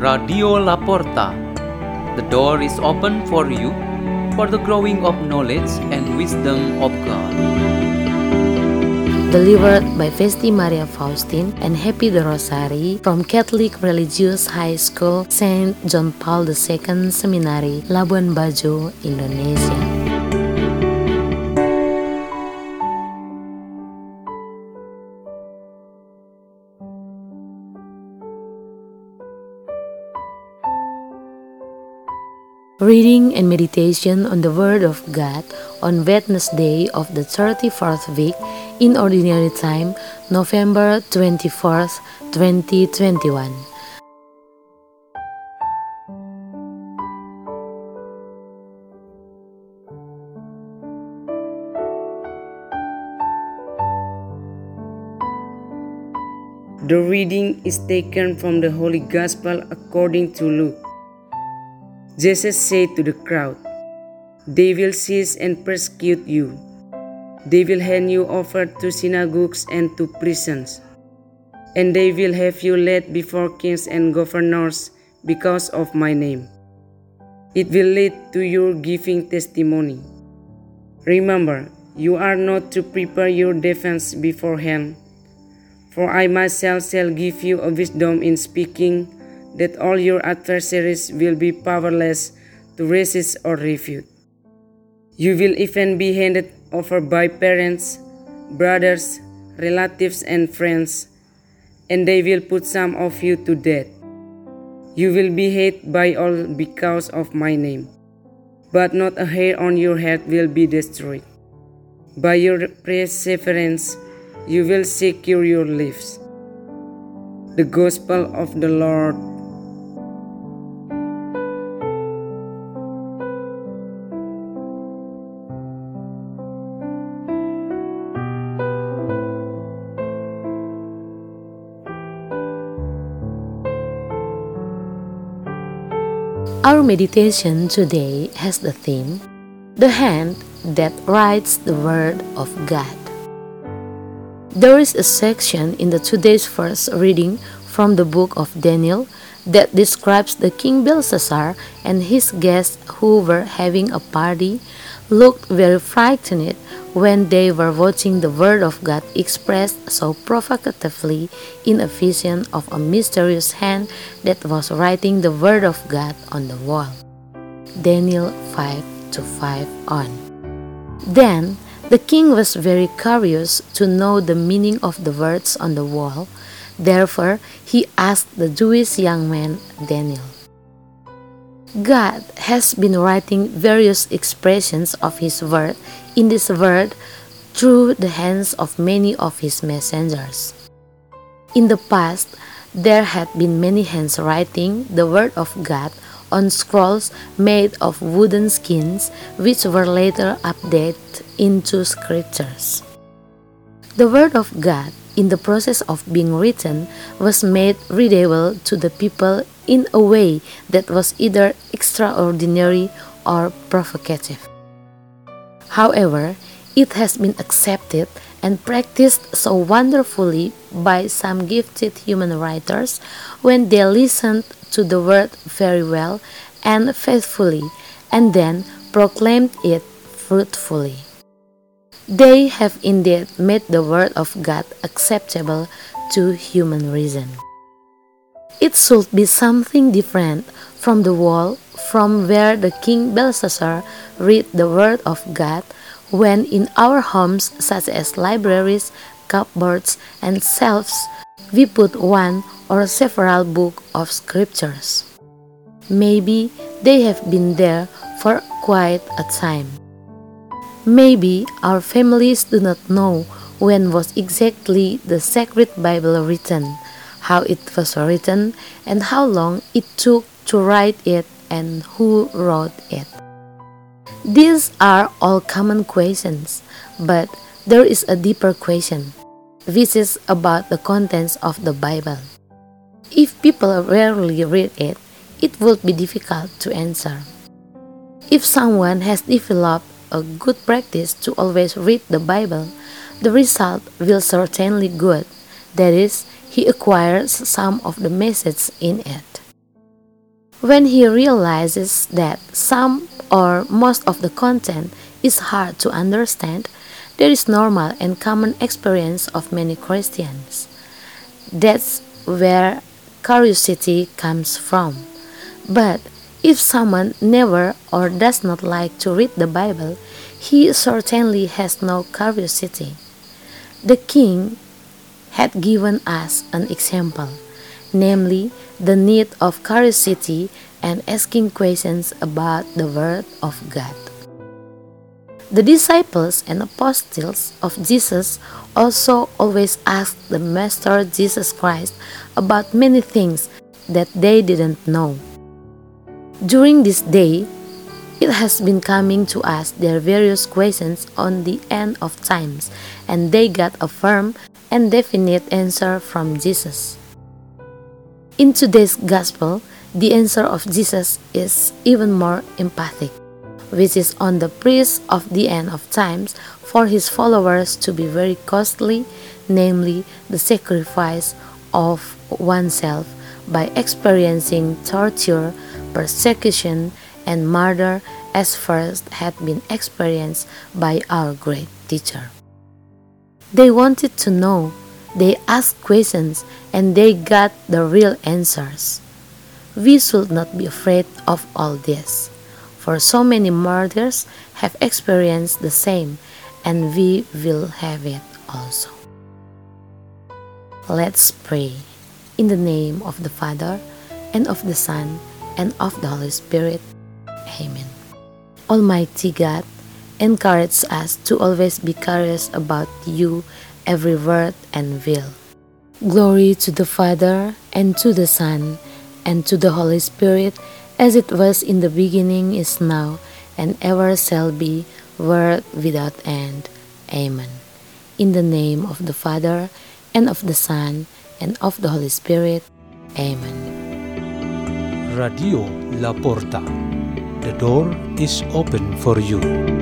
Radio Laporta. The door is open for you for the growing of knowledge and wisdom of God. Delivered by Vesti Maria Faustin and Happy the Rosary from Catholic Religious High School St. John Paul II Seminary, Labuan Bajo, Indonesia. Reading and meditation on the Word of God on Wednesday of the 34th week in Ordinary Time, November 24th, 2021. The reading is taken from the Holy Gospel according to Luke. Jesus said to the crowd, They will seize and persecute you. They will hand you over to synagogues and to prisons. And they will have you led before kings and governors because of my name. It will lead to your giving testimony. Remember, you are not to prepare your defense beforehand. For I myself shall give you a wisdom in speaking that all your adversaries will be powerless to resist or refute. You will even be handed over by parents, brothers, relatives, and friends, and they will put some of you to death. You will be hated by all because of my name, but not a hair on your head will be destroyed. By your perseverance, you will secure your lives. The Gospel of the Lord. Our meditation today has the theme The Hand That Writes the Word of God. There is a section in the today's first reading from the book of Daniel that describes the king Belshazzar and his guests who were having a party looked very frightened when they were watching the word of God expressed so provocatively in a vision of a mysterious hand that was writing the word of God on the wall. Daniel 5 to 5 on. Then the king was very curious to know the meaning of the words on the wall. Therefore, he asked the Jewish young man Daniel. God has been writing various expressions of His word in this word through the hands of many of His messengers. In the past, there had been many hands writing the word of God on scrolls made of wooden skins, which were later updated into scriptures. The word of God in the process of being written was made readable to the people in a way that was either extraordinary or provocative. However, it has been accepted and practiced so wonderfully by some gifted human writers when they listened to the word very well and faithfully and then proclaimed it fruitfully. They have indeed made the word of God acceptable to human reason. It should be something different from the wall from where the king Belshazzar read the word of God when in our homes such as libraries, cupboards, and shelves we put one or several books of scriptures. Maybe they have been there for quite a time. Maybe our families do not know when was exactly the sacred Bible written, how it was written, and how long it took to write it and who wrote it. These are all common questions, but there is a deeper question, This is about the contents of the Bible. If people rarely read it, it would be difficult to answer. If someone has developed a good practice to always read the Bible, the result will certainly good. That is, he acquires some of the message in it. When he realizes that some or most of the content is hard to understand, there is normal and common experience of many Christians. That's where curiosity comes from. But if someone never or does not like to read the Bible, he certainly has no curiosity. The king had given us an example, namely the need of curiosity and asking questions about the Word of God. The disciples and apostles of Jesus also always asked the Master Jesus Christ about many things that they didn't know. During this day, it has been coming to us their various questions on the end of times, and they got a firm and definite answer from Jesus. In today's gospel, the answer of Jesus is even more emphatic, which is on the priest of the end of times for his followers to be very costly, namely the sacrifice of oneself by experiencing torture persecution, and murder as first had been experienced by our great teacher. They wanted to know, they asked questions, and they got the real answers. We should not be afraid of all this, for so many martyrs have experienced the same, and we will have it also. Let's pray. In the name of the Father, and of the Son, and of the Holy Spirit. Amen. Almighty God, encourage us to always be curious about you, every word and will. Glory to the Father, and to the Son, and to the Holy Spirit, as it was in the beginning, is now, and ever shall be, world without end. Amen. In the name of the Father, and of the Son, and of the Holy Spirit. Amen. Radio La Porta. The door is open for you.